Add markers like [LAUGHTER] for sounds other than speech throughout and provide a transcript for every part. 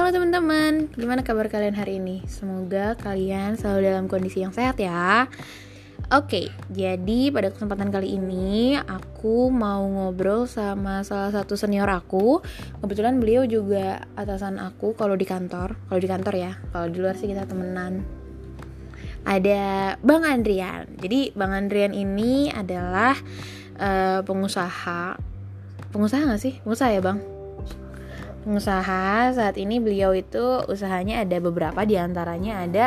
Halo teman-teman, gimana kabar kalian hari ini? Semoga kalian selalu dalam kondisi yang sehat ya. Oke, jadi pada kesempatan kali ini aku mau ngobrol sama salah satu senior aku. Kebetulan beliau juga atasan aku kalau di kantor, kalau di kantor ya. Kalau di luar sih kita temenan. Ada Bang Andrian. Jadi Bang Andrian ini adalah uh, pengusaha. Pengusaha gak sih? Pengusaha ya Bang? Pengusaha saat ini beliau itu usahanya ada beberapa di antaranya ada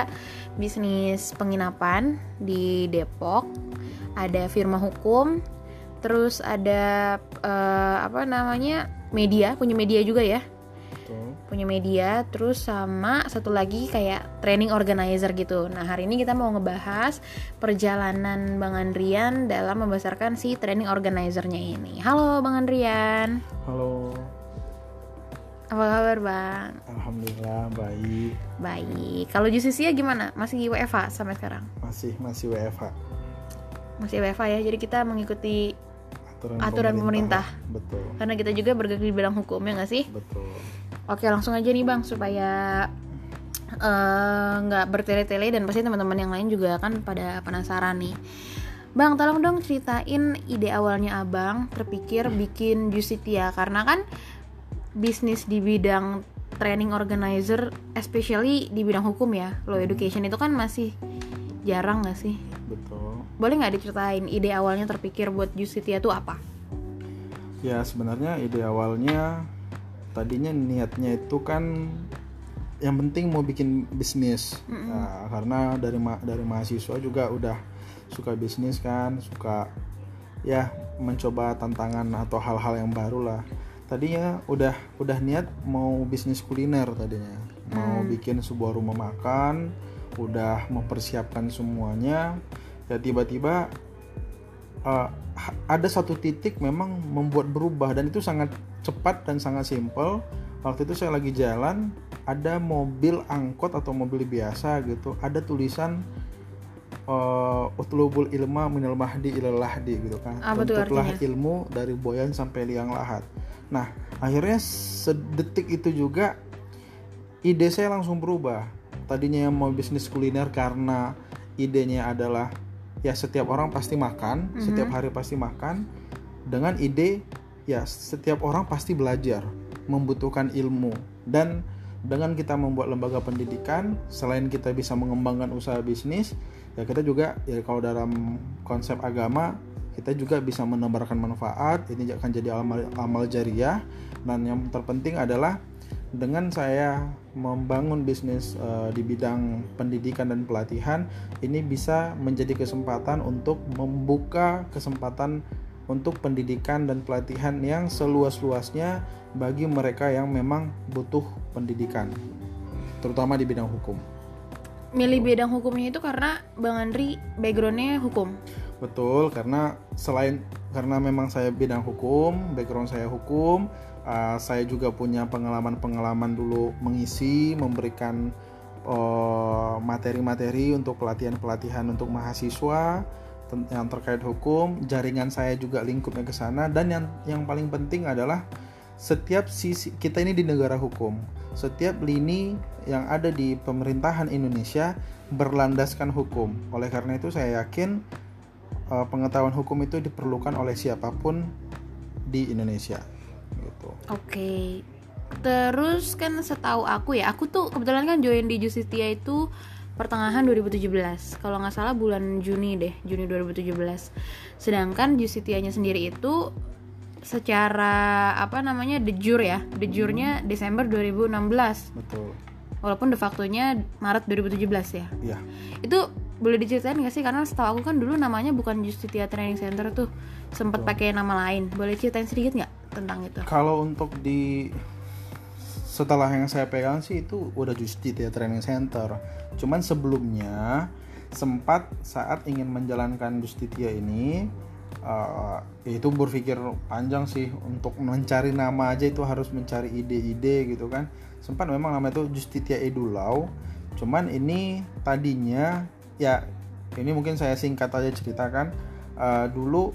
bisnis penginapan di Depok ada firma hukum terus ada uh, apa namanya media punya media juga ya. Punya media terus sama satu lagi kayak training organizer gitu. Nah hari ini kita mau ngebahas perjalanan Bang Andrian dalam membesarkan si training organizernya ini. Halo Bang Andrian. Halo apa kabar bang? Alhamdulillah baik. Baik. Kalau Jusisia gimana? Masih WFH sampai sekarang? Masih masih WFH. Masih WFH ya. Jadi kita mengikuti aturan, aturan pemerintah. pemerintah. Betul. Karena kita juga bergerak di bidang hukum ya nggak sih? Betul. Oke langsung aja nih bang supaya eh, nggak uh, bertele-tele dan pasti teman-teman yang lain juga kan pada penasaran nih. Bang, tolong dong ceritain ide awalnya abang terpikir bikin Jusitia karena kan bisnis di bidang training organizer, especially di bidang hukum ya, law hmm. education itu kan masih jarang gak sih? Betul. Boleh nggak diceritain ide awalnya terpikir buat Jusitia itu apa? Ya sebenarnya ide awalnya tadinya niatnya itu kan yang penting mau bikin bisnis mm -hmm. nah, karena dari ma dari mahasiswa juga udah suka bisnis kan suka ya mencoba tantangan atau hal-hal yang baru lah tadinya udah udah niat mau bisnis kuliner tadinya. Mau hmm. bikin sebuah rumah makan udah mempersiapkan semuanya. Ya tiba-tiba uh, ada satu titik memang membuat berubah dan itu sangat cepat dan sangat simpel. Waktu itu saya lagi jalan ada mobil angkot atau mobil biasa gitu ada tulisan uh, utlubul ilma minal mahdi ilal lahdi gitu kan. Apa Tuntutlah ilmu dari boyan sampai liang lahat. Nah, akhirnya sedetik itu juga ide saya langsung berubah. Tadinya yang mau bisnis kuliner karena idenya adalah ya setiap orang pasti makan, mm -hmm. setiap hari pasti makan. Dengan ide ya setiap orang pasti belajar, membutuhkan ilmu. Dan dengan kita membuat lembaga pendidikan selain kita bisa mengembangkan usaha bisnis ya kita juga ya kalau dalam konsep agama kita juga bisa menebarkan manfaat ini akan jadi amal, amal jariah. Dan yang terpenting adalah dengan saya membangun bisnis uh, di bidang pendidikan dan pelatihan ini bisa menjadi kesempatan untuk membuka kesempatan untuk pendidikan dan pelatihan yang seluas-luasnya bagi mereka yang memang butuh pendidikan terutama di bidang hukum milih bidang hukumnya itu karena Bang Andri backgroundnya hukum Betul, karena selain karena memang saya bidang hukum, background saya hukum, uh, saya juga punya pengalaman-pengalaman dulu mengisi, memberikan uh, materi-materi untuk pelatihan-pelatihan untuk mahasiswa yang terkait hukum. Jaringan saya juga lingkupnya ke sana dan yang yang paling penting adalah setiap sisi kita ini di negara hukum. Setiap lini yang ada di pemerintahan Indonesia berlandaskan hukum. Oleh karena itu saya yakin uh, pengetahuan hukum itu diperlukan oleh siapa pun di Indonesia gitu. Oke. Okay. Terus kan setahu aku ya, aku tuh kebetulan kan join di Justitia itu pertengahan 2017. Kalau nggak salah bulan Juni deh, Juni 2017. Sedangkan Justitianya sendiri itu secara apa namanya de jure ya, de jurnya hmm. Desember 2016. Betul. Walaupun de factonya Maret 2017 ya. Iya. Itu boleh diceritain gak sih karena setahu aku kan dulu namanya bukan Justitia Training Center tuh sempat pakai nama lain boleh ceritain sedikit nggak tentang itu kalau untuk di setelah yang saya pegang sih itu udah Justitia Training Center cuman sebelumnya sempat saat ingin menjalankan Justitia ini uh, itu berpikir panjang sih untuk mencari nama aja itu harus mencari ide-ide gitu kan. Sempat memang nama itu Justitia Edulau. Cuman ini tadinya ya ini mungkin saya singkat aja ceritakan. Uh, dulu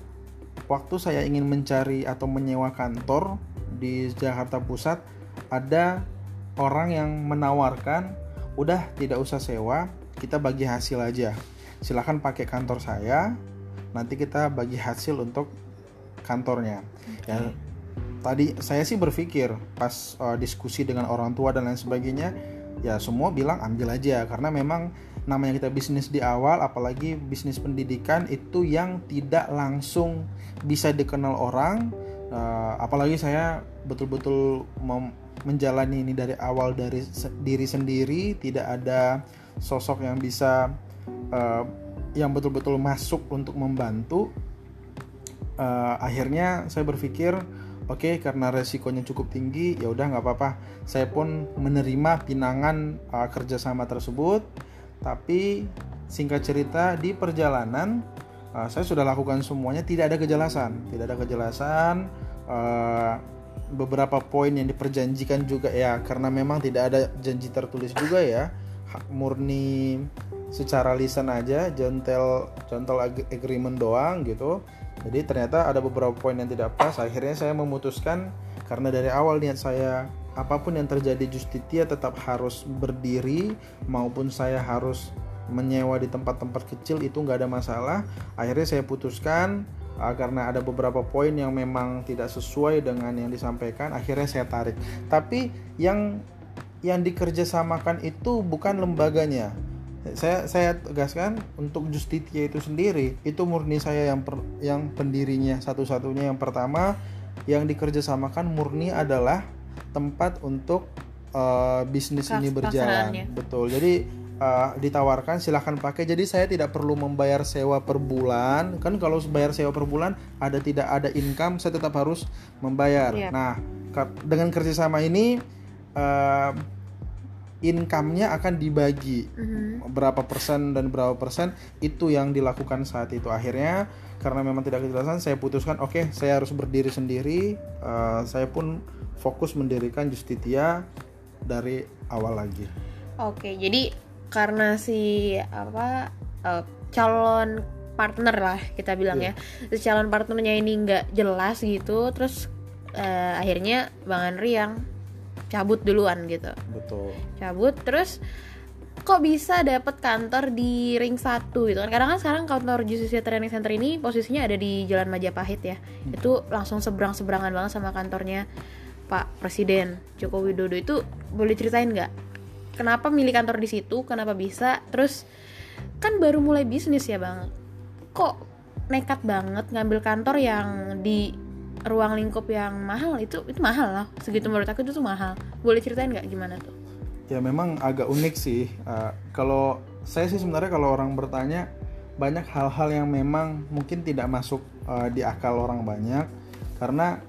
waktu saya ingin mencari atau menyewa kantor di Jakarta Pusat ada orang yang menawarkan udah tidak usah sewa kita bagi hasil aja. Silahkan pakai kantor saya nanti kita bagi hasil untuk kantornya. Ya tadi saya sih berpikir pas uh, diskusi dengan orang tua dan lain sebagainya ya semua bilang ambil aja. Karena memang namanya kita bisnis di awal apalagi bisnis pendidikan itu yang tidak langsung bisa dikenal orang. Uh, apalagi saya betul-betul menjalani ini dari awal dari se diri sendiri. Tidak ada sosok yang bisa uh, yang betul-betul masuk untuk membantu uh, akhirnya saya berpikir oke okay, karena resikonya cukup tinggi ya udah nggak apa-apa. Saya pun menerima pinangan uh, kerjasama tersebut. Tapi singkat cerita di perjalanan uh, saya sudah lakukan semuanya tidak ada kejelasan. Tidak ada kejelasan uh, beberapa poin yang diperjanjikan juga ya karena memang tidak ada janji tertulis juga ya murni secara lisan aja gentle gentle agreement doang gitu. Jadi ternyata ada beberapa poin yang tidak pas. Akhirnya saya memutuskan karena dari awal niat saya apa pun yang terjadi Justitia tetap harus berdiri maupun saya harus menyewa di tempat-tempat kecil itu nggak ada masalah. Akhirnya saya putuskan uh, karena ada beberapa poin yang memang tidak sesuai dengan yang disampaikan akhirnya saya tarik. Tapi yang yang dikerjasamakan itu bukan lembaganya saya saya tegaskan untuk Justitia itu sendiri itu murni saya yang per, yang pendirinya satu-satunya. Yang pertama yang dikerjasamakan murni adalah tempat untuk uh, bisnis Kas, ini berjalan. betul. Jadi uh, ditawarkan silahkan pakai. Jadi saya tidak perlu membayar sewa per bulan. Kan kalau bayar sewa per bulan ada tidak ada income saya tetap harus membayar. Yeah. nah dengan kerjasama ini uh, income-nya akan dibagi. Mm-hmm. berapa persen dan berapa persen itu yang dilakukan saat itu. Akhirnya karena memang tidak kejelasan saya putuskan oke okay, saya harus berdiri sendiri. Uh, saya pun fokus mendirikan Justitia dari awal lagi. Oke okay, jadi karena si apa uh, calon partner lah kita bilang yeah. ya. Si calon partnernya ini nggak jelas gitu terus uh, akhirnya bang Andri yang cabut duluan gitu. Betul. Cabut terus kok bisa dapet kantor di ring satu gitu kan? Karena kan sekarang kantor Justisia Training Center ini posisinya ada di Jalan Majapahit ya. Hmm. itu langsung seberang seberangan banget sama kantornya Pak Presiden Joko Widodo. Itu boleh ceritain nggak? Kenapa milih kantor di situ? Kenapa bisa? Terus kan baru mulai bisnis ya bang. Kok nekat banget ngambil kantor yang di ruang lingkup yang mahal itu itu mahal lah. Segitu menurut aku itu tuh mahal. Boleh ceritain nggak gimana tuh? Ya memang agak unik sih. Uh, kalau saya sih sebenarnya kalau orang bertanya banyak hal-hal yang memang mungkin tidak masuk uh, di akal orang banyak. Karena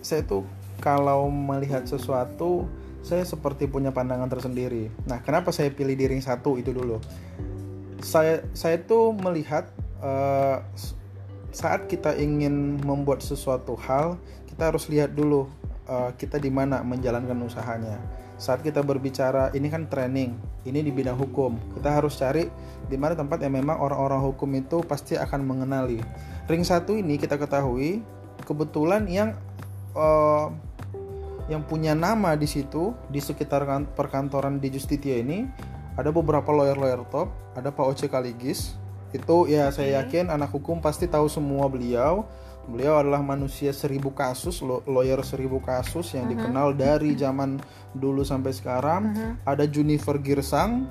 saya tuh kalau melihat sesuatu saya seperti punya pandangan tersendiri. Nah kenapa saya pilih di ring satu itu dulu? Saya saya tuh melihat uh, saat kita ingin membuat sesuatu hal, kita harus lihat dulu uh, kita di mana menjalankan usahanya. Saat kita berbicara, ini kan training, ini di bidang hukum. Kita harus cari di mana tempat yang memang orang-orang hukum itu pasti akan mengenali. Ring satu ini kita ketahui kebetulan yang uh, yang punya nama di situ di sekitar kan, perkantoran di Justitia ini ada beberapa lawyer-lawyer top, ada Pak Oce Kaligis, itu ya saya yakin anak hukum pasti tahu semua beliau. Beliau adalah manusia seribu kasus lawyer seribu kasus yang uh -huh. dikenal dari zaman dulu sampai sekarang. Uh -huh. ada Junifer Girsang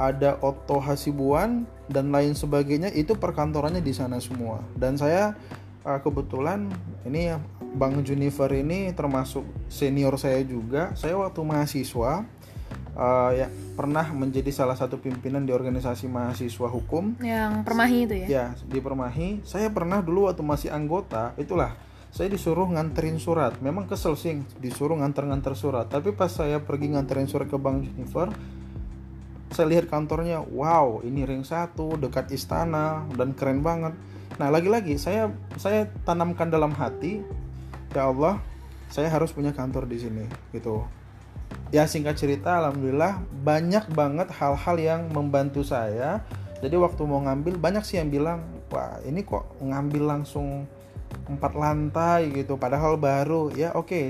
ada Otto Hasibuan dan lain sebagainya. Itu perkantorannya di sana semua. Dan saya uh, kebetulan ini Bang Junifer ini termasuk senior saya juga. Saya waktu mahasiswa uh, ya pernah menjadi salah satu pimpinan di organisasi mahasiswa hukum yang Permahi itu ya. Ya, di Permahi. Saya pernah dulu waktu masih anggota, itulah saya disuruh nganterin surat. Memang kesel sih disuruh nganter-nganter surat. Tapi pas saya pergi nganterin surat ke Bank Jennifer, saya lihat kantornya, wow, ini ring satu dekat istana dan keren banget. Nah, lagi-lagi saya saya tanamkan dalam hati, ya Allah, saya harus punya kantor di sini gitu ya singkat cerita alhamdulillah banyak banget hal-hal yang membantu saya jadi waktu mau ngambil banyak sih yang bilang wah ini kok ngambil langsung empat lantai gitu padahal baru ya oke okay.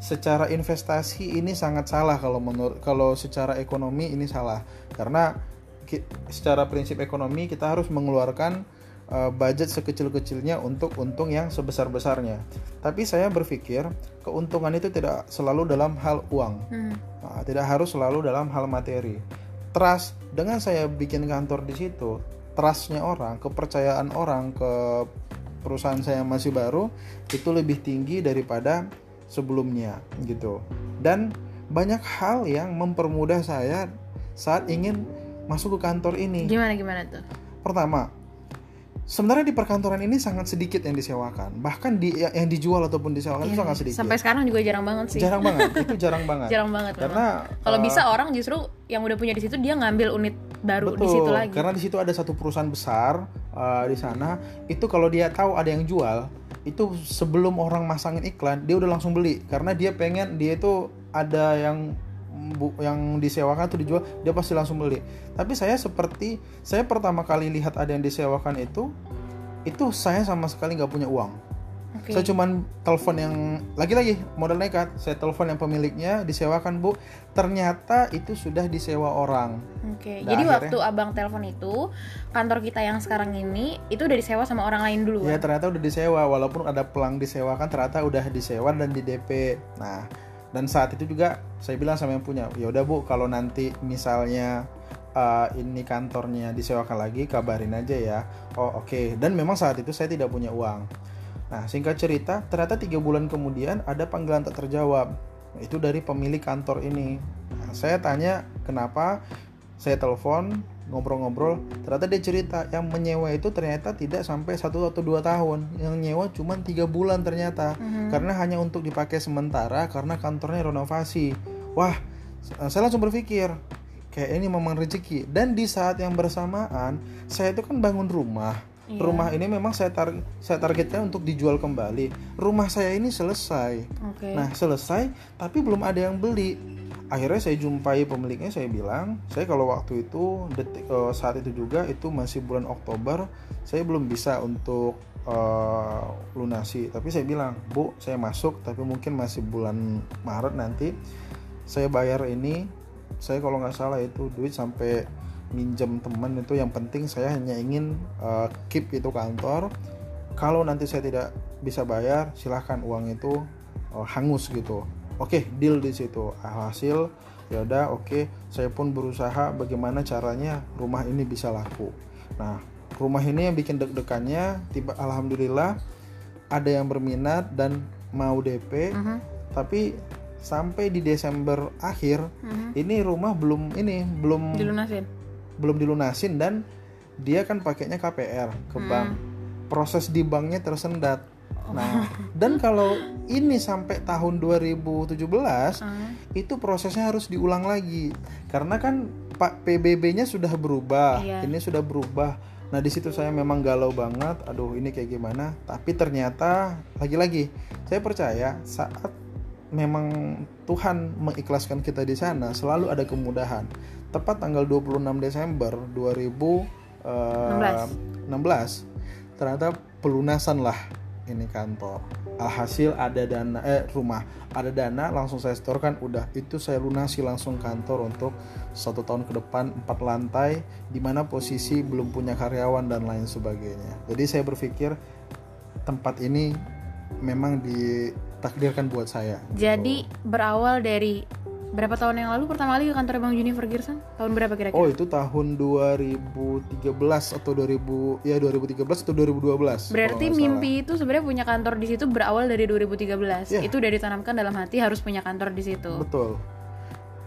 secara investasi ini sangat salah kalau menurut kalau secara ekonomi ini salah karena secara prinsip ekonomi kita harus mengeluarkan budget sekecil-kecilnya untuk untung yang sebesar-besarnya. Tapi saya berpikir keuntungan itu tidak selalu dalam hal uang. Hmm. Nah, tidak harus selalu dalam hal materi. Trust dengan saya bikin kantor di situ, trustnya orang, kepercayaan orang ke perusahaan saya yang masih baru itu lebih tinggi daripada sebelumnya gitu. Dan banyak hal yang mempermudah saya saat ingin masuk ke kantor ini. Gimana gimana tuh? Pertama, sebenarnya di perkantoran ini sangat sedikit yang disewakan. Bahkan di yang dijual ataupun disewakan itu sangat sedikit. Iya. Sampai sekarang juga jarang banget sih. Jarang banget, [LAUGHS] itu jarang banget. Jarang banget. Karena kalau uh, bisa orang justru yang udah punya di situ dia ngambil unit baru Betul, di situ lagi. karena di situ ada satu perusahaan besar uh, di sana. Itu kalau dia tahu ada yang jual, itu sebelum orang masangin iklan, dia udah langsung beli karena dia pengen dia itu ada yang bu, yang disewakan atau dijual, dia pasti langsung beli. Tapi saya seperti saya pertama kali lihat ada yang disewakan itu, itu saya sama sekali nggak punya uang. Oke. Saya cuman telepon yang lagi-lagi modal nekat. Saya telepon yang pemiliknya disewakan bu. Ternyata itu sudah disewa orang. Oke. Nah, Jadi akhirnya- waktu abang telepon itu kantor kita yang sekarang ini itu udah disewa sama orang lain dulu. Ya kan? ternyata udah disewa walaupun ada pelang disewakan ternyata udah disewa dan di DP. Nah dan saat itu juga saya bilang sama yang punya ya udah bu kalau nanti misalnya uh, ini kantornya disewakan lagi kabarin aja ya. Oh oke dan memang saat itu saya tidak punya uang. Nah singkat cerita ternyata tiga bulan kemudian ada panggilan tak terjawab itu dari pemilik kantor ini. Nah, saya tanya kenapa saya telepon ngobrol-ngobrol ternyata dia cerita yang menyewa itu ternyata tidak sampai satu atau dua tahun. Yang nyewa cuma tiga bulan ternyata. Karena hanya untuk dipakai sementara karena kantornya renovasi. Wah saya langsung berpikir kayak ini memang rezeki. Dan di saat yang bersamaan saya itu kan bangun rumah. Iya. rumah ini memang saya tar saya targetkan untuk dijual kembali. Rumah saya ini selesai. Oke. Nah selesai tapi belum ada yang beli. Akhirnya saya jumpai pemiliknya saya bilang saya kalau waktu itu detik eh, saat itu juga itu masih bulan Oktober saya belum bisa untuk eh, lunasi. Tapi saya bilang bu saya masuk tapi mungkin masih bulan Maret nanti saya bayar ini. Saya kalau nggak salah itu duit sampai minjem teman itu yang penting saya hanya ingin eh, keep itu kantor kalau nanti saya tidak bisa bayar silahkan uang itu uh, hangus gitu oke deal di situ hasil ya udah oke saya pun berusaha bagaimana caranya rumah ini bisa laku nah rumah ini yang bikin deg-degannya tiba alhamdulillah ada yang berminat dan mau DP Mhm. tapi sampai di Desember akhir Mhm. ini rumah belum ini belum Dilunasin. belum dilunasin dan dia kan pakainya KPR ke Hmm. bank proses di banknya tersendat. Nah dan kalau ini sampai tahun 2017 Ah. itu prosesnya harus diulang lagi. Karena kan Pak PBB-nya sudah berubah Iya. ini sudah berubah. Nah di situ saya memang galau banget. Aduh ini kayak gimana? Tapi ternyata lagi-lagi saya percaya saat memang Tuhan mengikhlaskan kita di sana selalu ada kemudahan. Tepat tanggal 26 Desember 2016 ternyata pelunasan lah ini kantor alhasil ada dana eh rumah. Ada dana langsung saya setorkan udah itu saya lunasi langsung kantor untuk satu tahun ke depan empat lantai di mana posisi belum punya karyawan dan lain sebagainya. Jadi saya berpikir tempat ini memang ditakdirkan buat saya Jadi berawal dari berapa tahun yang lalu pertama kali ke kantor Bang Junifer Gerson? Tahun berapa kira-kira? Oh itu tahun 2013 atau 2000 ya 2013 atau 2012 Berarti mimpi itu sebenarnya punya kantor di situ berawal dari 2013. Iya. Itu udah ditanamkan dalam hati harus punya kantor di situ. salah. Betul.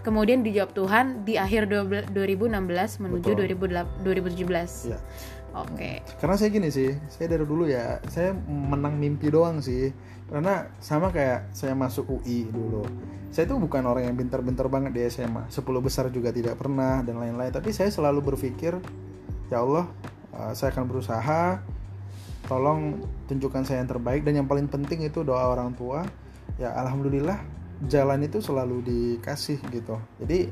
Kemudian dijawab Tuhan di akhir 12 2016 menuju Betul. 2008 2017. Iya. Oke. Karena saya gini sih, saya dari dulu ya, saya menang mimpi doang sih. Karena sama kayak saya masuk UI dulu. Saya tuh bukan orang yang pintar-pintar banget di SMA. 10 besar juga tidak pernah dan lain-lain. Tapi saya selalu berpikir, ya Allah, uh, saya akan berusaha. Tolong tunjukkan saya yang terbaik dan yang paling penting itu doa orang tua. Ya alhamdulillah jalan itu selalu dikasih gitu. Jadi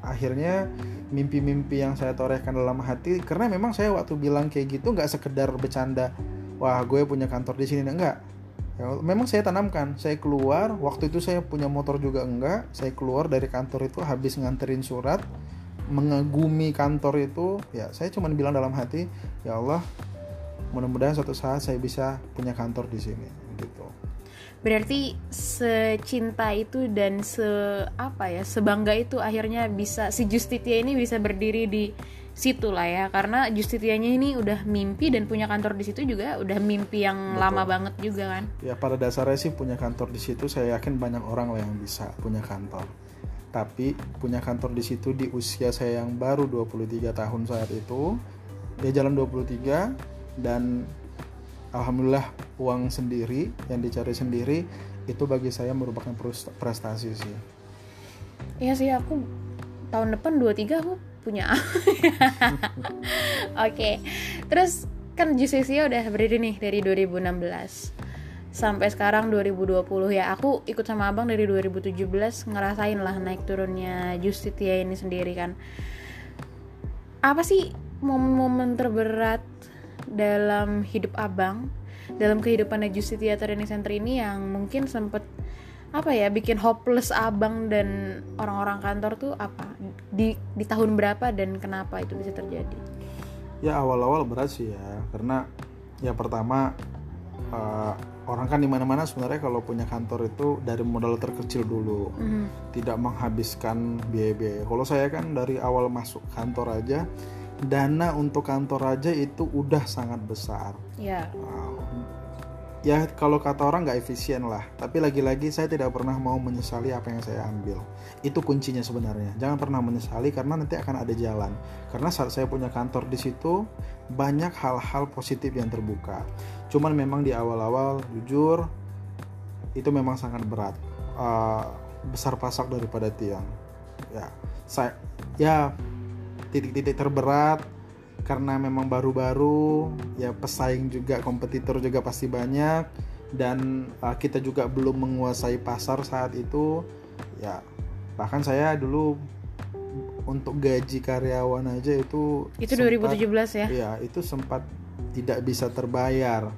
akhirnya mimpi-mimpi yang saya torehkan dalam hati karena memang saya waktu bilang kayak gitu nggak sekedar bercanda wah gue punya kantor di sini. Enggak. Ya, memang saya tanamkan saya keluar waktu itu saya punya motor juga enggak saya keluar dari kantor itu habis nganterin surat mengagumi kantor itu ya saya cuma bilang dalam hati ya Allah mudah-mudahan suatu saat saya bisa punya kantor di sini gitu berarti secinta itu dan se apa ya sebangga itu akhirnya bisa si Justitia ini bisa berdiri di situ lah ya. Karena Justitianya ini udah mimpi dan punya kantor di situ juga udah mimpi yang Betul. lama banget juga kan. Ya pada dasarnya sih punya kantor di situ saya yakin banyak orang lah yang bisa punya kantor. Tapi punya kantor di situ di usia saya yang baru 23 tahun saat itu dia jalan 23 dan alhamdulillah uang sendiri yang dicari sendiri itu bagi saya merupakan prestasi sih. Iya sih aku tahun depan 23 aku punya. [LAUGHS] Oke okay. terus kan Justicia udah berdiri nih dari 2016 sampai sekarang 2020 ya aku ikut sama abang dari 2017 ngerasain lah naik turunnya Justitia ini sendiri kan. Apa sih momen-momen terberat dalam hidup abang dalam kehidupan Justitia Training Center ini yang mungkin sempet apa ya bikin hopeless abang dan orang-orang kantor tuh apa? Di di tahun berapa dan kenapa itu bisa terjadi? Ya awal-awal berat sih ya karena ya pertama uh, orang kan di mana-mana sebenarnya kalau punya kantor itu dari modal terkecil dulu. Mm. tidak menghabiskan biaya-biaya. Kalau saya kan dari awal masuk kantor aja dana untuk kantor aja itu udah sangat besar. Yeah. uh, ya kalau kata orang nggak efisien lah. Tapi lagi-lagi saya tidak pernah mau menyesali apa yang saya ambil. Itu kuncinya sebenarnya. Jangan pernah menyesali karena nanti akan ada jalan. Karena saat saya punya kantor di situ banyak hal-hal positif yang terbuka. Cuman memang di awal-awal jujur itu memang sangat berat. Uh, besar pasak daripada tiang. Ya saya ya titik-titik terberat karena memang baru-baru ya pesaing juga kompetitor juga pasti banyak dan uh, kita juga belum menguasai pasar saat itu ya bahkan saya dulu untuk gaji karyawan aja itu itu sempat, 2017 ya? ya itu sempat tidak bisa terbayar.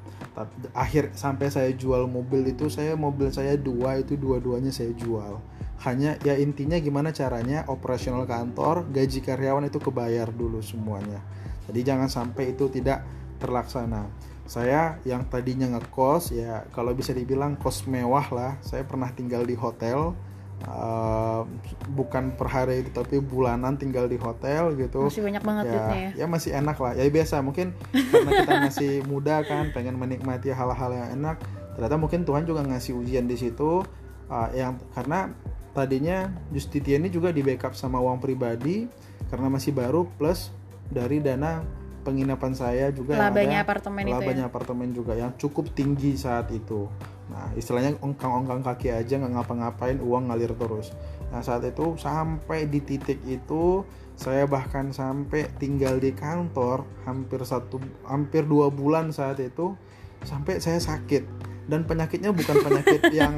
Akhir sampai saya jual mobil itu saya mobil saya dua itu dua-duanya saya jual hanya ya intinya gimana caranya operasional kantor gaji karyawan itu kebayar dulu semuanya. Jadi jangan sampai itu tidak terlaksana. Saya yang tadinya ngekos ya kalau bisa dibilang kos mewah lah. Saya pernah tinggal di hotel Uh, bukan per hari tapi bulanan tinggal di hotel gitu. Masih banyak banget ya, ya? ya masih enak lah. Ya biasa mungkin karena kita masih muda kan pengen menikmati hal-hal yang enak ternyata mungkin Tuhan juga ngasih ujian di situ. Uh, yang karena tadinya Justitia ini juga di backup sama uang pribadi karena masih baru plus dari dana penginapan saya juga labanya ada, apartemen labanya itu ya? apartemen juga yang cukup tinggi saat itu. Nah istilahnya ongkang-ongkang kaki aja nggak ngapa-ngapain uang ngalir terus. Nah saat itu sampai di titik itu saya bahkan sampai tinggal di kantor hampir satu hampir dua bulan saat itu sampai saya sakit dan penyakitnya bukan penyakit [LAUGHS] yang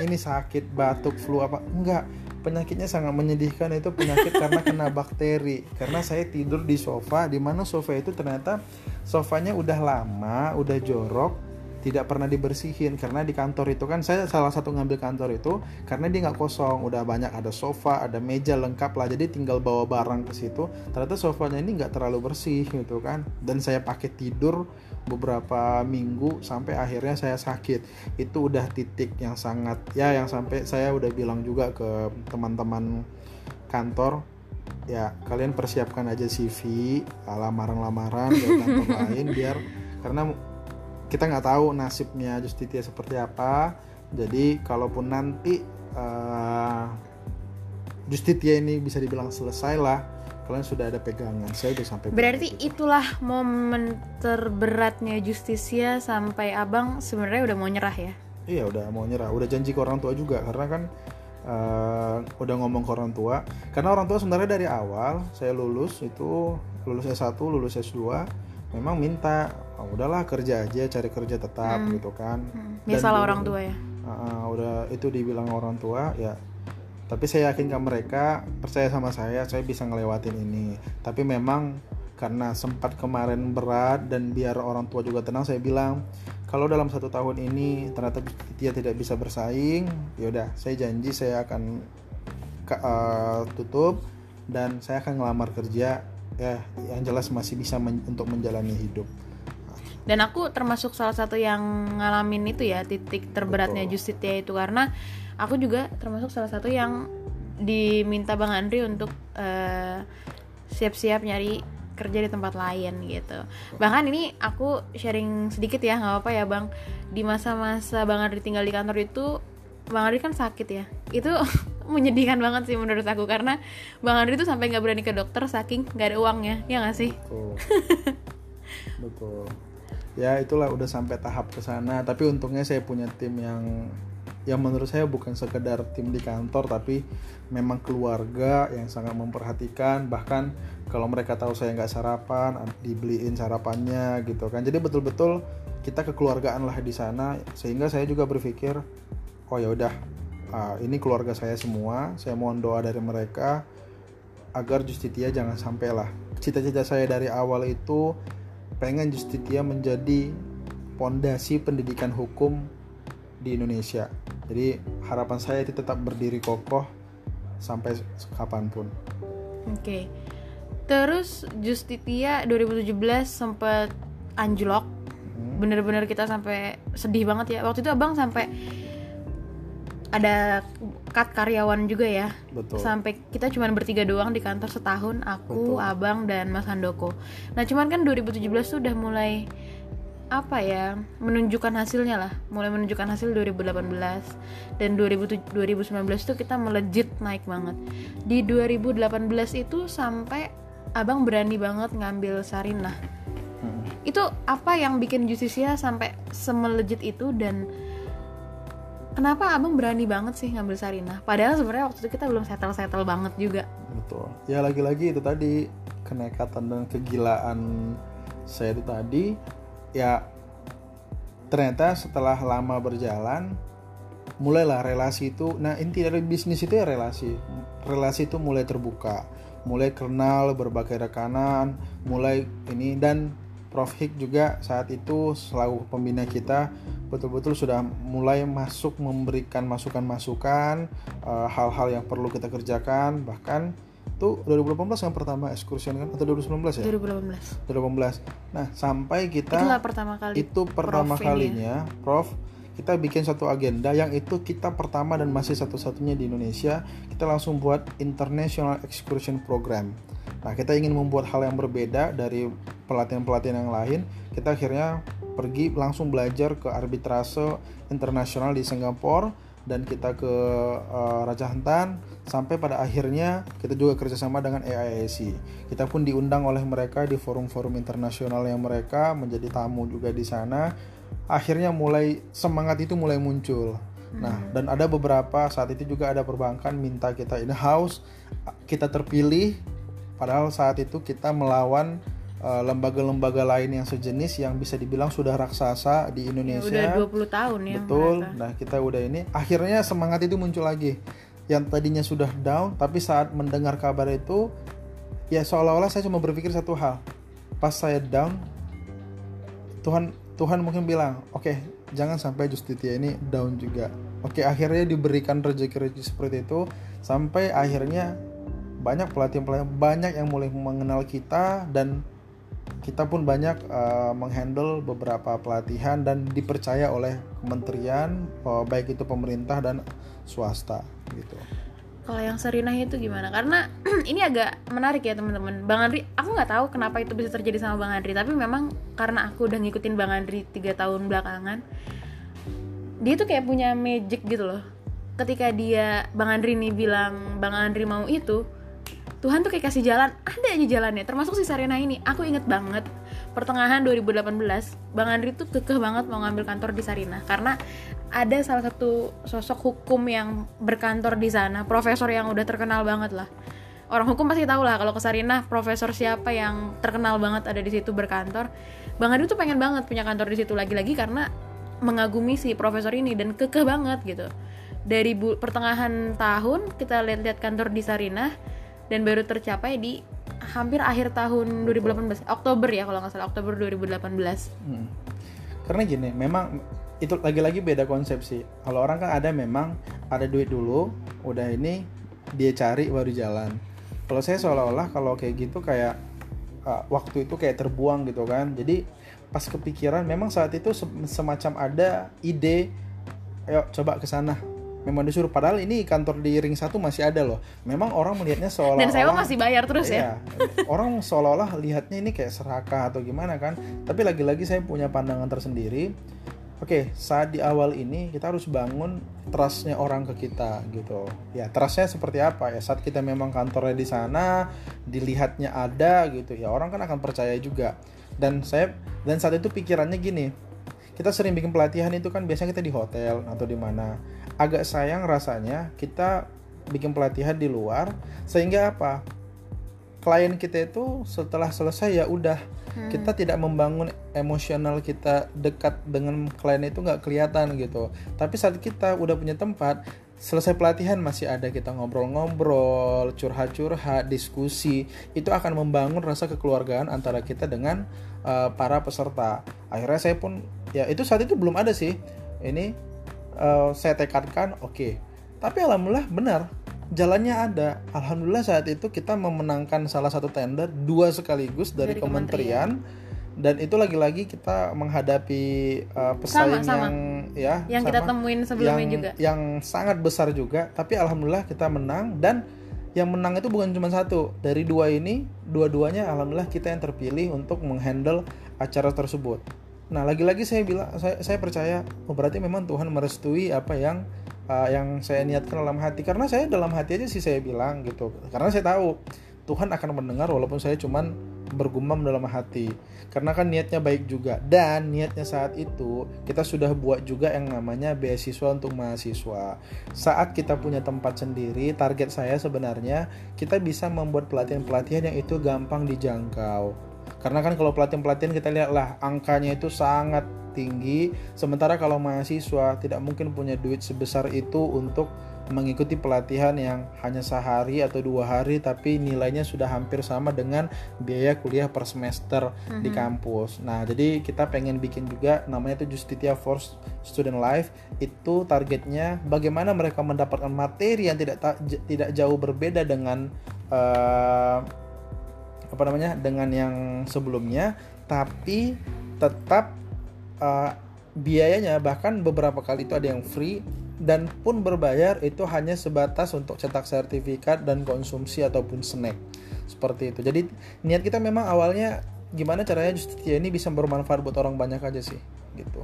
ini sakit batuk flu apa. Enggak. Penyakitnya sangat menyedihkan itu penyakit karena kena bakteri. Karena saya tidur di sofa di mana sofa itu ternyata sofanya udah lama udah jorok tidak pernah dibersihin. Karena di kantor itu kan saya salah satu ngambil kantor itu karena dia nggak kosong. Udah banyak ada sofa ada meja lengkap lah. Jadi tinggal bawa barang ke situ. Ternyata sofanya ini nggak terlalu bersih gitu kan. Dan saya pakai tidur beberapa minggu sampai akhirnya saya sakit. Itu udah titik yang sangat ya yang sampai saya udah bilang juga ke teman-teman kantor ya kalian persiapkan aja CV lamaran-lamaran ke kantor lain biar karena kita nggak tahu nasibnya Justitia seperti apa. Jadi kalaupun nanti uh, Justitia ini bisa dibilang selesai lah kalian sudah ada pegangan. Saya udah sampai berarti itulah momen terberatnya Justisia sampai abang sebenarnya udah mau nyerah ya? Iya udah mau nyerah. Udah janji ke orang tua juga karena kan uh, udah ngomong ke orang tua. Karena orang tua sebenarnya dari awal saya lulus itu lulus S1 lulus S2 memang minta oh, udahlah kerja aja cari kerja tetap hmm. gitu kan hmm. orang tua ya uh, udah itu dibilang orang tua ya tapi saya yakin ke mereka percaya sama saya saya bisa ngelewatin ini tapi memang karena sempat kemarin berat dan biar orang tua juga tenang saya bilang kalau dalam satu tahun ini ternyata dia tidak bisa bersaing yaudah saya janji saya akan uh, tutup dan saya akan ngelamar kerja ya yang jelas masih bisa men untuk menjalani hidup. Dan aku termasuk salah satu yang ngalamin itu ya titik terberatnya Justitia itu karena aku juga termasuk salah satu yang diminta Bang Andri untuk siap siap-siap nyari kerja di tempat lain gitu. Bahkan ini aku sharing sedikit ya nggak apa-apa ya bang. Di masa-masa bang Andri tinggal di kantor itu bang Andri kan sakit ya. Itu [LAUGHS] menyedihkan banget sih menurut aku. Karena bang Andri tuh sampai nggak berani ke dokter saking nggak ada uangnya ya nggak sih? Betul. [LAUGHS] Betul. Ya itulah udah sampai tahap ke sana. Tapi untungnya saya punya tim yang yang menurut saya bukan sekedar tim di kantor tapi memang keluarga yang sangat memperhatikan. Bahkan kalau mereka tahu saya nggak sarapan dibeliin sarapannya gitu kan. Jadi betul-betul kita kekeluargaan lah di sana. Sehingga saya juga berpikir oh ya udah uh, ini keluarga saya semua. Saya mohon doa dari mereka agar Justitia jangan sampai lah. Cita-cita saya dari awal itu pengen Justitia menjadi pondasi pendidikan hukum di Indonesia. Jadi harapan saya itu tetap berdiri kokoh sampai kapan pun. Oke. Okay. terus Justitia 2017 sempat anjlok. Hmm. bener-bener kita sampai sedih banget ya. Waktu itu abang sampai ada cut karyawan juga ya Betul. sampai kita cuma bertiga doang di kantor setahun aku Betul. abang dan mas Handoko nah cuman kan 2017 tuh udah mulai apa ya menunjukkan hasilnya lah mulai menunjukkan hasil 2018 dan 2019 tuh kita melejit naik banget di 2018 itu sampai abang berani banget ngambil Sarinah hmm. itu apa yang bikin Justisia sampai semelejit itu dan kenapa abang berani banget sih ngambil Sarinah? Padahal sebenarnya waktu itu kita belum settle settle banget juga. Betul. Ya lagi-lagi itu tadi kenekatan dan kegilaan saya itu tadi ya ternyata setelah lama berjalan mulailah relasi itu nah inti dari bisnis itu ya relasi. Relasi itu mulai terbuka mulai kenal berbagai rekanan mulai ini dan Prof. Hik juga saat itu selalu pembina kita betul-betul sudah mulai masuk memberikan masukan-masukan eh, hal-hal yang perlu kita kerjakan. Bahkan itu 2018 yang pertama ekskursi kan? Atau 2019 ya? 2018 2018 nah sampai kita itulah pertama kali itu pertama prof kalinya ini. prof kita bikin satu agenda yang itu kita pertama dan masih satu-satunya di Indonesia kita langsung buat International Excursion Program. Nah kita ingin membuat hal yang berbeda dari pelatihan-pelatihan yang lain kita akhirnya pergi langsung belajar ke arbitrase internasional di Singapura dan kita ke uh, Raja Hentan sampai pada akhirnya kita juga kerjasama dengan AIIC. Kita pun diundang oleh mereka di forum-forum internasional yang mereka menjadi tamu juga di sana. Akhirnya mulai semangat itu mulai muncul. Nah, hmm. dan ada beberapa saat itu juga ada perbankan minta kita in house, kita terpilih padahal saat itu kita melawan lembaga-lembaga uh, lain yang sejenis yang bisa dibilang sudah raksasa di Indonesia. Ya, udah 20 tahun ya. Betul. Mereka. Nah, kita udah ini akhirnya semangat itu muncul lagi. Yang tadinya sudah down tapi saat mendengar kabar itu ya seolah-olah saya cuma berpikir satu hal. Pas saya down Tuhan Tuhan mungkin bilang, "Oke, okay, jangan sampai Justitia ini down juga." Oke, okay, akhirnya diberikan rezeki-rezeki seperti itu sampai akhirnya banyak pelatih-pelatih banyak yang mulai mengenal kita dan kita pun banyak uh, menghandle beberapa pelatihan dan dipercaya oleh kementerian uh, baik itu pemerintah dan swasta gitu. Kalau yang Serinah itu gimana? Karena [CLEARS THROAT] ini agak menarik ya teman-teman. Bang Andri, aku nggak tahu kenapa itu bisa terjadi sama Bang Andri, tapi memang karena aku udah ngikutin Bang Andri tiga tahun belakangan, dia tuh kayak punya magic gitu loh. Ketika dia Bang Andri nih bilang Bang Andri mau itu, Tuhan tuh kayak kasih jalan ada aja jalannya. Termasuk si Sarina ini aku inget banget pertengahan 2018 Bang Andri tuh kekeh banget mau ngambil kantor di Sarina. Karena ada salah satu sosok hukum yang berkantor di sana profesor yang udah terkenal banget lah. Orang hukum pasti tahu lah kalau ke Sarina profesor siapa yang terkenal banget ada di situ berkantor. Bang Andri tuh pengen banget punya kantor di situ lagi-lagi karena mengagumi si profesor ini dan kekeh banget gitu. Dari pertengahan tahun kita lihat-lihat kantor di Sarinah dan baru tercapai di hampir akhir tahun 2018 Oktober ya kalau nggak salah. Oktober 2018 hmm. karena gini memang itu lagi-lagi beda konsepsi kalau orang kan ada memang ada duit dulu udah ini dia cari baru jalan. Kalau saya seolah-olah kalau kayak gitu kayak uh, waktu itu kayak terbuang gitu kan. Jadi pas kepikiran memang saat itu semacam ada ide ayo coba ke sana memang disuruh padahal ini kantor di ring satu masih ada loh memang orang melihatnya seolah-olah dan saya masih bayar terus ya iya, orang seolah-olah lihatnya ini kayak serakah atau gimana kan tapi lagi-lagi saya punya pandangan tersendiri Oke, saat di awal ini kita harus bangun trustnya orang ke kita gitu. Ya, trustnya seperti apa ya? Saat kita memang kantornya di sana, dilihatnya ada gitu, ya orang kan akan percaya juga. Dan saya dan saat itu pikirannya gini, kita sering bikin pelatihan itu kan biasanya kita di hotel atau di mana. Agak sayang rasanya kita bikin pelatihan di luar sehingga apa? Klien kita itu setelah selesai ya udah hmm. kita tidak membangun emosional kita dekat dengan klien itu nggak kelihatan gitu tapi saat kita udah punya tempat selesai pelatihan masih ada kita ngobrol-ngobrol curhat-curhat diskusi itu akan membangun rasa kekeluargaan antara kita dengan uh, para peserta akhirnya saya pun ya itu saat itu belum ada sih ini uh, saya tekadkan oke okay. tapi alhamdulillah benar jalannya ada. Alhamdulillah saat itu kita memenangkan salah satu tender dua sekaligus dari, dari kementerian. kementerian dan itu lagi-lagi kita menghadapi uh, pesaing sama, sama. yang ya yang sama, kita temuin sebelumnya yang, juga yang sangat besar juga tapi alhamdulillah kita menang dan yang menang itu bukan cuma satu dari dua ini dua-duanya alhamdulillah kita yang terpilih untuk menghandle acara tersebut nah lagi-lagi saya bilang saya, saya percaya oh berarti memang Tuhan merestui apa yang uh, yang saya niatkan dalam hati. Karena saya dalam hati aja sih saya bilang gitu. Karena saya tahu Tuhan akan mendengar walaupun saya cuman bergumam dalam hati. Karena kan niatnya baik juga. Dan niatnya saat itu kita sudah buat juga yang namanya beasiswa untuk mahasiswa. Saat kita punya tempat sendiri target saya sebenarnya kita bisa membuat pelatihan-pelatihan yang itu gampang dijangkau karena kan kalau pelatihan-pelatihan kita lihatlah angkanya itu sangat tinggi sementara kalau mahasiswa tidak mungkin punya duit sebesar itu untuk mengikuti pelatihan yang hanya sehari atau dua hari tapi nilainya sudah hampir sama dengan biaya kuliah per semester mm-hmm. di mhm. kampus. Nah, jadi kita pengen bikin juga namanya itu Justitia for Student Life itu targetnya bagaimana mereka mendapatkan materi yang tidak tidak jauh berbeda dengan uh, apa namanya dengan yang sebelumnya tapi tetap uh, biayanya bahkan beberapa kali itu ada yang free dan pun berbayar itu hanya sebatas untuk cetak sertifikat dan konsumsi ataupun snack. Seperti itu. Jadi niat kita memang awalnya gimana caranya Justitia ini bisa bermanfaat buat orang banyak aja sih gitu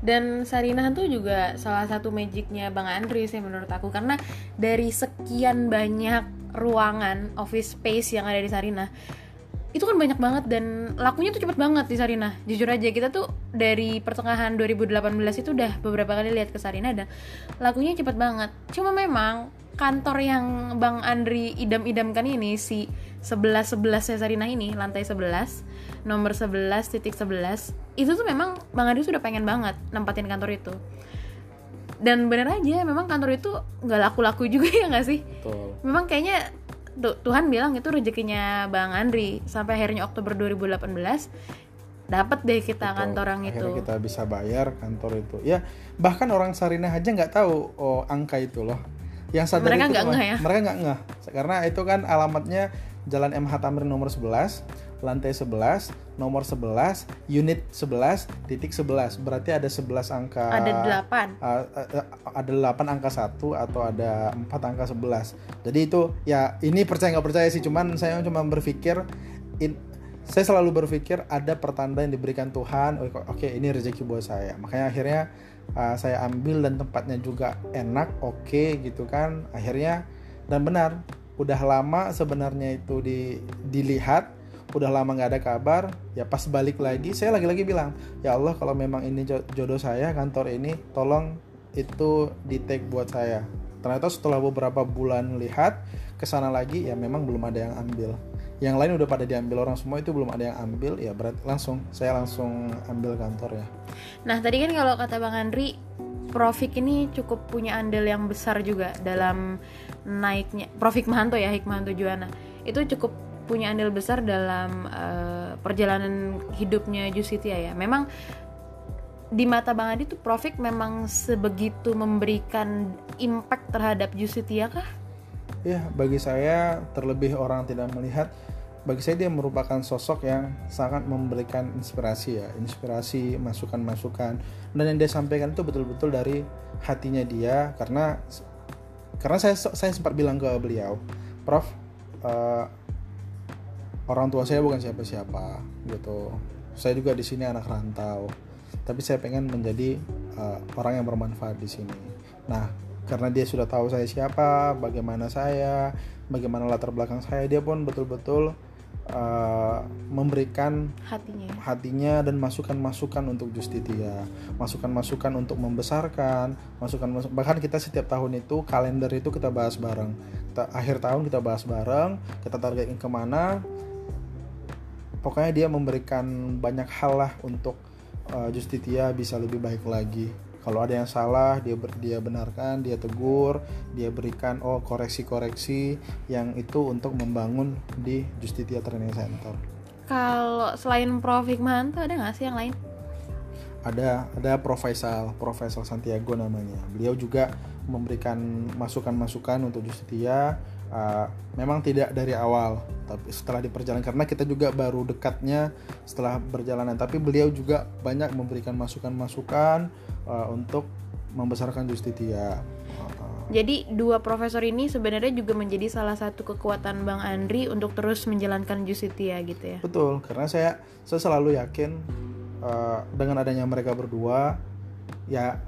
dan Sarinah tuh juga salah satu magicnya Bang Andri sih menurut aku. Karena dari sekian banyak ruangan office space yang ada di Sarinah itu kan banyak banget dan lakunya tuh cepet banget di Sarina. Jujur aja kita tuh dari pertengahan 2018 itu udah beberapa kali lihat ke Sarina dan lakunya cepet banget. Cuma memang kantor yang Bang Andri idam-idamkan ini si 11 11 Sarina ini lantai 11 nomor 11 titik 11 itu tuh memang Bang Andri sudah pengen banget nempatin kantor itu. Dan bener aja memang kantor itu nggak laku-laku juga [LAUGHS] ya nggak sih? Betul. memang kayaknya Tuhan bilang itu rezekinya Bang Andri. Sampai akhirnya Oktober 2018 dapat deh kita Betul. kantor yang itu. kita bisa bayar kantor itu. Ya bahkan orang Sarinah aja nggak tahu oh angka itu loh. Yang sadar mereka nggak ngeh ya? mereka nggak ngeh. Karena itu kan alamatnya Jalan MH Tamrin nomor 11 lantai 11, nomor 11, unit 11, titik 11. Berarti ada 11 angka. Ada 8. Uh, uh, ada 8 angka 1 atau ada 4 angka 11. Jadi itu ya ini percaya nggak percaya sih, cuman saya cuma berpikir in, saya selalu berpikir ada pertanda yang diberikan Tuhan. Oke, okay, ini rezeki buat saya. Makanya akhirnya uh, saya ambil dan tempatnya juga enak, oke okay, gitu kan. Akhirnya dan benar, udah lama sebenarnya itu di, dilihat udah lama nggak ada kabar ya pas balik lagi saya lagi-lagi bilang ya Allah kalau memang ini jodoh saya kantor ini tolong itu di take buat saya. Ternyata setelah beberapa bulan lihat ke sana lagi ya memang belum ada yang ambil. Yang lain udah pada diambil orang semua itu belum ada yang ambil ya berarti langsung saya langsung ambil kantor ya. Nah tadi kan kalau kata bang Andri Profik ini cukup punya andil yang besar juga dalam naiknya Profik Mahanto ya Hikmahanto Juana itu cukup punya andil besar dalam uh, perjalanan hidupnya Jusitia ya. Memang di mata Bang Adi tuh Profik memang sebegitu memberikan impact terhadap Justitia kah? Ya, bagi saya terlebih orang tidak melihat bagi saya dia merupakan sosok yang sangat memberikan inspirasi ya inspirasi masukan-masukan dan yang dia sampaikan itu betul-betul dari hatinya dia karena karena saya saya sempat bilang ke beliau Prof uh, orang tua saya bukan siapa-siapa gitu. Saya juga di sini anak rantau tapi saya pengen menjadi uh, orang yang bermanfaat di sini. Nah karena dia sudah tahu saya siapa bagaimana saya bagaimana latar belakang saya dia pun betul-betul uh, memberikan hatinya hatinya dan masukan-masukan untuk Justitia masukan-masukan untuk membesarkan masukan masuk bahkan kita setiap tahun itu kalender itu kita bahas bareng. Kita, akhir tahun kita bahas bareng kita targetin ke mana pokoknya dia memberikan banyak hal lah untuk uh, Justitia bisa lebih baik lagi. Kalau ada yang salah dia ber, dia benarkan dia tegur dia berikan oh koreksi-koreksi yang itu untuk membangun di Justitia Training Center. Kalau selain Prof. Hikmanto ada nggak sih yang lain? Ada ada Profesor Profesor Santiago namanya. Beliau juga memberikan masukan-masukan untuk Justitia uh, memang tidak dari awal tapi setelah diperjalan karena kita juga baru dekatnya setelah berjalanan tapi beliau juga banyak memberikan masukan-masukan uh, untuk membesarkan Justitia. Jadi dua profesor ini sebenarnya juga menjadi salah satu kekuatan Bang Andri untuk terus menjalankan Justitia gitu ya. Betul, karena saya saya selalu yakin uh, dengan adanya mereka berdua, ya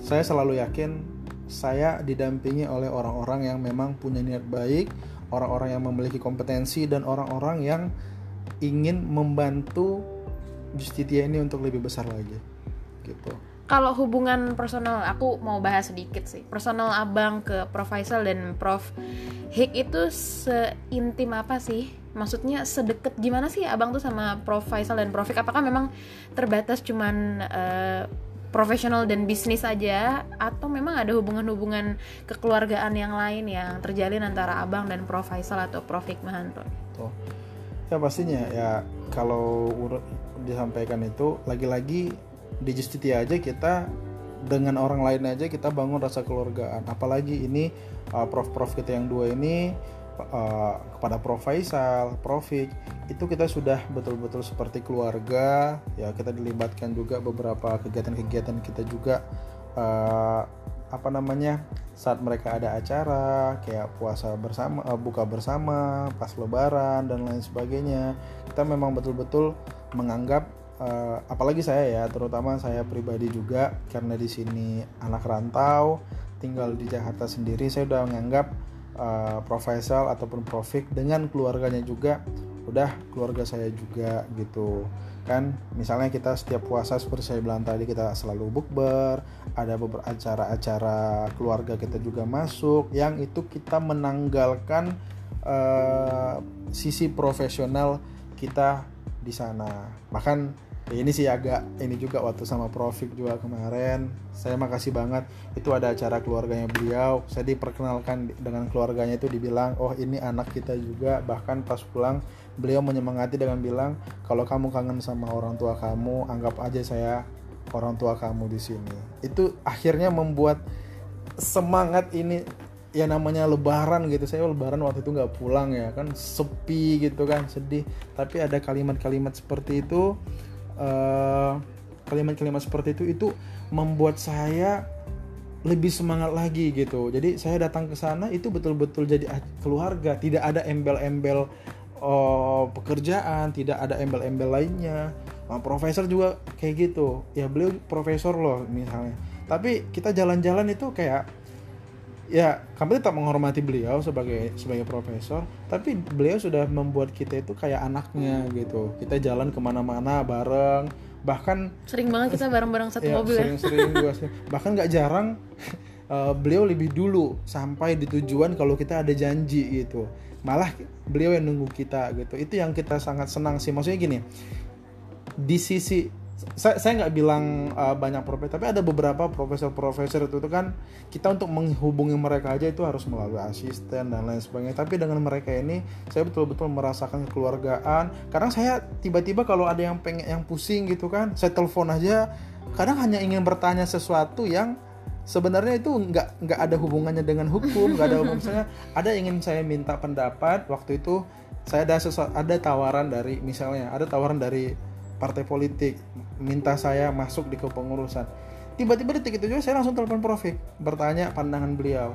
saya selalu yakin saya didampingi oleh orang-orang yang memang punya niat baik, orang-orang yang memiliki kompetensi dan orang-orang yang ingin membantu Justitia ini untuk lebih besar lagi, gitu. Kalau hubungan personal aku mau bahas sedikit sih. Personal abang ke Prof. Faisal dan Prof. Hik itu seintim apa sih? Maksudnya sedekat gimana sih abang tuh sama Prof. Faisal dan Prof. Hik? Apakah memang terbatas cuman uh, profesional dan bisnis aja atau memang ada hubungan-hubungan kekeluargaan yang lain yang terjalin antara abang dan Prof. Faisal atau Prof. Hikmahanto oh. ya pastinya. Ya kalau disampaikan itu lagi-lagi di Justitia aja kita dengan orang lain aja kita bangun rasa keluargaan apalagi ini uh, prof-prof kita yang dua ini uh, kepada Prof. Faisal, Profik itu kita sudah betul-betul seperti keluarga ya kita dilibatkan juga beberapa kegiatan-kegiatan kita juga uh, apa namanya saat mereka ada acara kayak puasa bersama uh, buka bersama pas lebaran dan lain sebagainya. Kita memang betul-betul menganggap uh, apalagi saya ya terutama saya pribadi juga karena di sini anak rantau tinggal di Jakarta sendiri saya udah menganggap uh, ataupun profik dengan keluarganya juga udah keluarga saya juga gitu. Kan misalnya kita setiap puasa seperti saya bilang tadi kita selalu bukber ada beberapa acara-acara keluarga kita juga masuk yang itu kita menanggalkan uh, sisi profesional kita di sana. Bahkan ini sih agak ini juga waktu sama Profik juga kemarin. Saya makasih banget. Itu ada acara keluarganya beliau. Saya diperkenalkan dengan keluarganya itu dibilang oh ini anak kita juga. Bahkan pas pulang beliau menyemangati dengan bilang kalau kamu kangen sama orang tua kamu anggap aja saya orang tua kamu di sini. Itu akhirnya membuat semangat ini ya namanya lebaran gitu. Saya lebaran waktu itu nggak pulang ya kan sepi gitu kan sedih. Tapi ada kalimat-kalimat seperti itu eh, kalimat-kalimat seperti itu itu membuat saya lebih semangat lagi gitu. Jadi saya datang ke sana itu betul-betul jadi keluarga, tidak ada embel-embel oh, pekerjaan, tidak ada embel-embel lainnya. Nah, profesor juga kayak gitu. Ya beliau profesor loh misalnya. Tapi kita jalan-jalan itu kayak ya kami tetap menghormati beliau sebagai sebagai profesor tapi beliau sudah membuat kita itu kayak anaknya gitu. Kita jalan ke mana-mana bareng bahkan sering banget kita bareng-bareng satu ya, mobil ya. sering-sering bahkan nggak jarang uh, [LAUGHS] beliau lebih dulu sampai di tujuan kalau kita ada janji gitu. Malah beliau yang nunggu kita gitu. Itu yang kita sangat senang sih. Maksudnya gini di sisi saya saya nggak bilang uh, banyak profesor tapi ada beberapa profesor-profesor itu, itu kan kita untuk menghubungi mereka aja itu harus melalui asisten dan lain sebagainya. Tapi dengan mereka ini saya betul-betul merasakan kekeluargaan. Karena saya tiba-tiba kalau ada yang pengen yang pusing gitu kan saya telepon aja kadang hanya ingin bertanya sesuatu yang sebenarnya itu nggak nggak ada hubungannya dengan hukum nggak ada misalnya ada ingin saya minta pendapat waktu itu saya ada sesuatu ada tawaran dari misalnya ada tawaran dari partai politik minta saya masuk di kepengurusan. Tiba-tiba detik itu juga saya langsung telepon Profik bertanya pandangan beliau.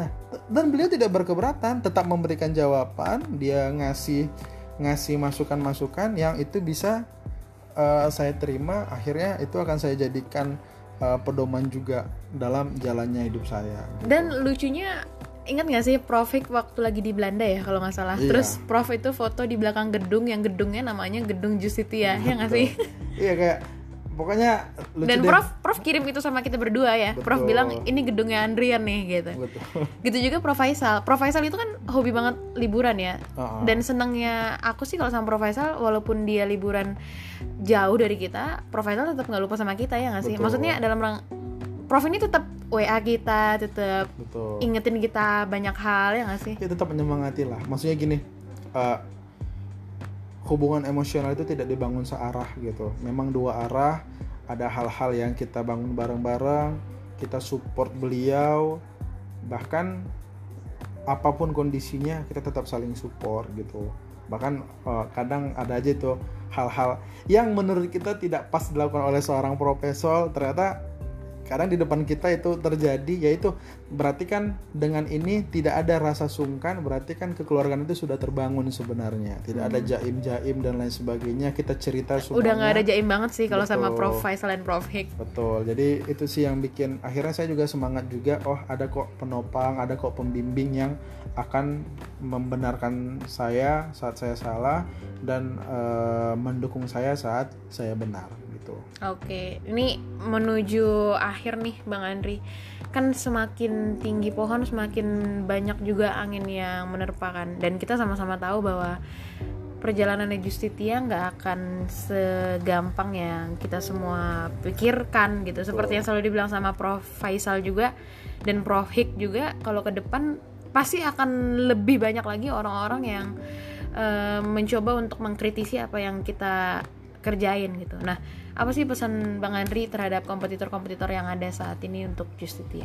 Nah dan beliau tidak berkeberatan tetap memberikan jawaban. Dia ngasih ngasih masukan-masukan yang itu bisa uh, saya terima. Akhirnya itu akan saya jadikan uh, pedoman juga dalam jalannya hidup saya. Gitu. dan lucunya ingat gak sih Profik waktu lagi di Belanda ya kalau nggak salah Iya. terus Prof itu foto di belakang gedung yang gedungnya namanya gedung Justitia ya nggak sih iya kayak pokoknya lucu dan deh. Prof Prof kirim itu sama kita berdua ya Prof Betul. bilang ini gedungnya Andrian nih gitu betul gitu juga Prof Faisal Prof Faisal itu kan hobi banget liburan ya Uh-uh. dan senangnya aku sih kalau sama Prof Faisal walaupun dia liburan jauh dari kita Prof Faisal tetap nggak lupa sama kita ya nggak sih Betul. maksudnya dalam rang Prof ini tetap WA kita tetap betul. ingetin kita banyak hal ya nggak sih? Ya tetap menyemangati lah. Maksudnya gini eh, hubungan emosional itu tidak dibangun searah gitu. Memang dua arah ada hal-hal yang kita bangun bareng-bareng kita support beliau bahkan apa pun kondisinya kita tetap saling support gitu. Bahkan eh, kadang ada aja tuh hal-hal yang menurut kita tidak pas dilakukan oleh seorang profesor ternyata kadang di depan kita itu terjadi yaitu berarti kan dengan ini tidak ada rasa sungkan berarti kan kekeluargaan itu sudah terbangun sebenarnya. Tidak ada jaim-jaim dan lain sebagainya kita cerita semuanya. udah nggak ada jaim banget sih kalau sama. Prof Faisal dan Prof Hik. Betul, jadi itu sih yang bikin akhirnya saya juga semangat juga. Oh, ada kok penopang, ada kok pembimbing yang akan membenarkan saya saat saya salah dan eh, mendukung saya saat saya benar gitu. Oke, ini menuju akhir nih Bang Andri. Kan semakin tinggi pohon semakin banyak juga angin yang menerpakan dan kita sama-sama tahu bahwa perjalanannya Justitia nggak akan segampang yang kita semua pikirkan gitu. Seperti yang selalu dibilang sama Prof Faisal juga dan Prof Hik juga kalau ke depan pasti akan lebih banyak lagi orang-orang yang eh, mencoba untuk mengkritisi apa yang kita kerjain gitu. Nah, apa sih pesan Bang Andri terhadap kompetitor-kompetitor yang ada saat ini untuk Justitia?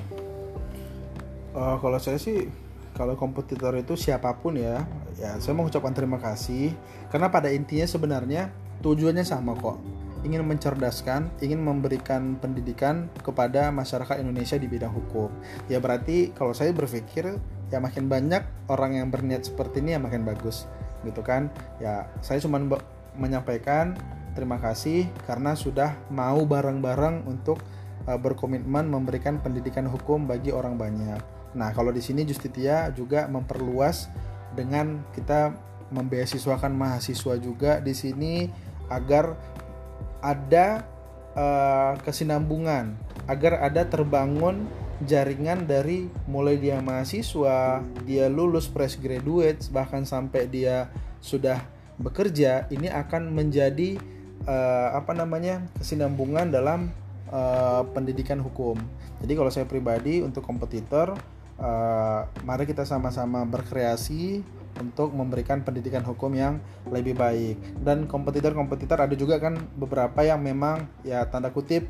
Eh, kalau saya sih kalau kompetitor itu siapa pun ya, ya saya mengucapkan terima kasih karena pada intinya sebenarnya tujuannya sama kok. Ingin mencerdaskan, ingin memberikan pendidikan kepada masyarakat Indonesia di bidang hukum. Ya berarti kalau saya berpikir ya makin banyak orang yang berniat seperti ini ya makin bagus, gitu kan? Ya saya cuma menyampaikan terima kasih karena sudah mau bareng-bareng untuk uh, berkomitmen memberikan pendidikan hukum bagi orang banyak. Nah, kalau di sini Justitia juga memperluas dengan kita membeasiswakan mahasiswa juga di sini agar ada uh, kesinambungan, agar ada terbangun jaringan dari mulai dia mahasiswa, dia lulus fresh graduate, bahkan sampai dia sudah bekerja, ini akan menjadi uh, apa namanya kesinambungan dalam uh, pendidikan hukum. Jadi kalau saya pribadi untuk kompetitor, uh, mari kita sama-sama berkreasi untuk memberikan pendidikan hukum yang lebih baik. Dan kompetitor-kompetitor ada juga kan beberapa yang memang ya tanda kutip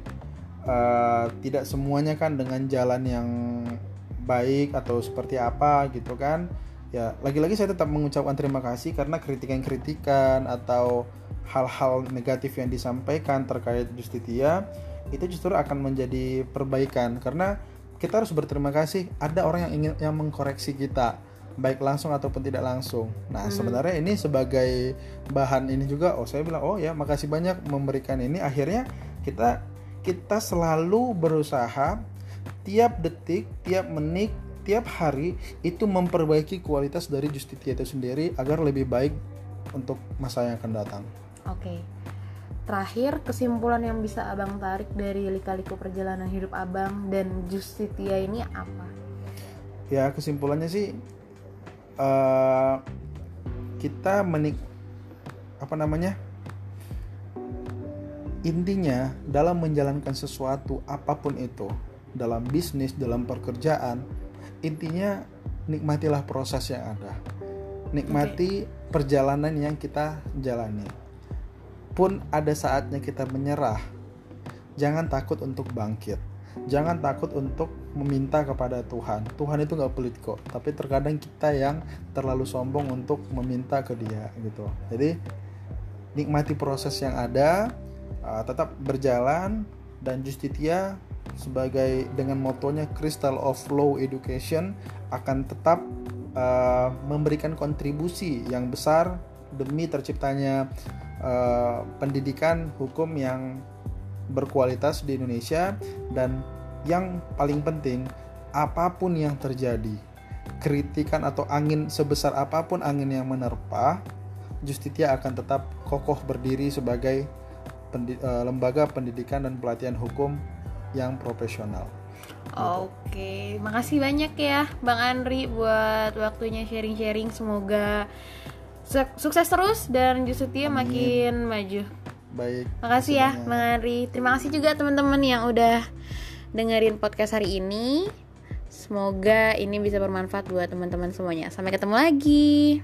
uh, tidak semuanya kan dengan jalan yang baik atau seperti apa gitu kan. Ya lagi-lagi saya tetap mengucapkan terima kasih karena kritikan-kritikan atau hal-hal negatif yang disampaikan terkait Justitia itu justru akan menjadi perbaikan karena kita harus berterima kasih ada orang yang ingin yang mengkoreksi kita baik langsung ataupun tidak langsung. Nah, sebenarnya ini sebagai bahan ini juga oh saya bilang oh ya makasih banyak memberikan ini akhirnya kita kita selalu berusaha tiap detik, tiap menit, tiap hari itu memperbaiki kualitas dari Justitia itu sendiri agar lebih baik untuk masa yang akan datang. Oke. Terakhir, kesimpulan yang bisa Abang tarik dari lika-liku perjalanan hidup Abang dan Justitia ini apa? Ya kesimpulannya sih eh, kita menik apa namanya intinya dalam menjalankan sesuatu apa pun itu dalam bisnis dalam pekerjaan intinya nikmatilah proses yang ada nikmati perjalanan yang kita jalani pun ada saatnya kita menyerah jangan takut untuk bangkit. Jangan takut untuk meminta kepada Tuhan. Tuhan itu nggak pelit kok tapi terkadang kita yang terlalu sombong untuk meminta ke dia gitu. Jadi nikmati proses yang ada uh, tetap berjalan dan Justitia sebagai dengan motonya Crystal of Law Education akan tetap uh, memberikan kontribusi yang besar demi terciptanya uh, pendidikan hukum yang berkualitas di Indonesia dan yang paling penting apa pun yang terjadi kritikan atau angin sebesar apa pun angin yang menerpa Justitia akan tetap kokoh berdiri sebagai pendi uh, lembaga pendidikan dan pelatihan hukum yang profesional. Oke, makasih banyak ya Bang Andri buat waktunya sharing-sharing. Semoga sukses terus dan Justitia makin maju. Baik. Makasih ya banyak. Bang Andri. Terima kasih juga teman-teman yang udah dengerin podcast hari ini. Semoga ini bisa bermanfaat buat teman-teman semuanya. Sampai ketemu lagi.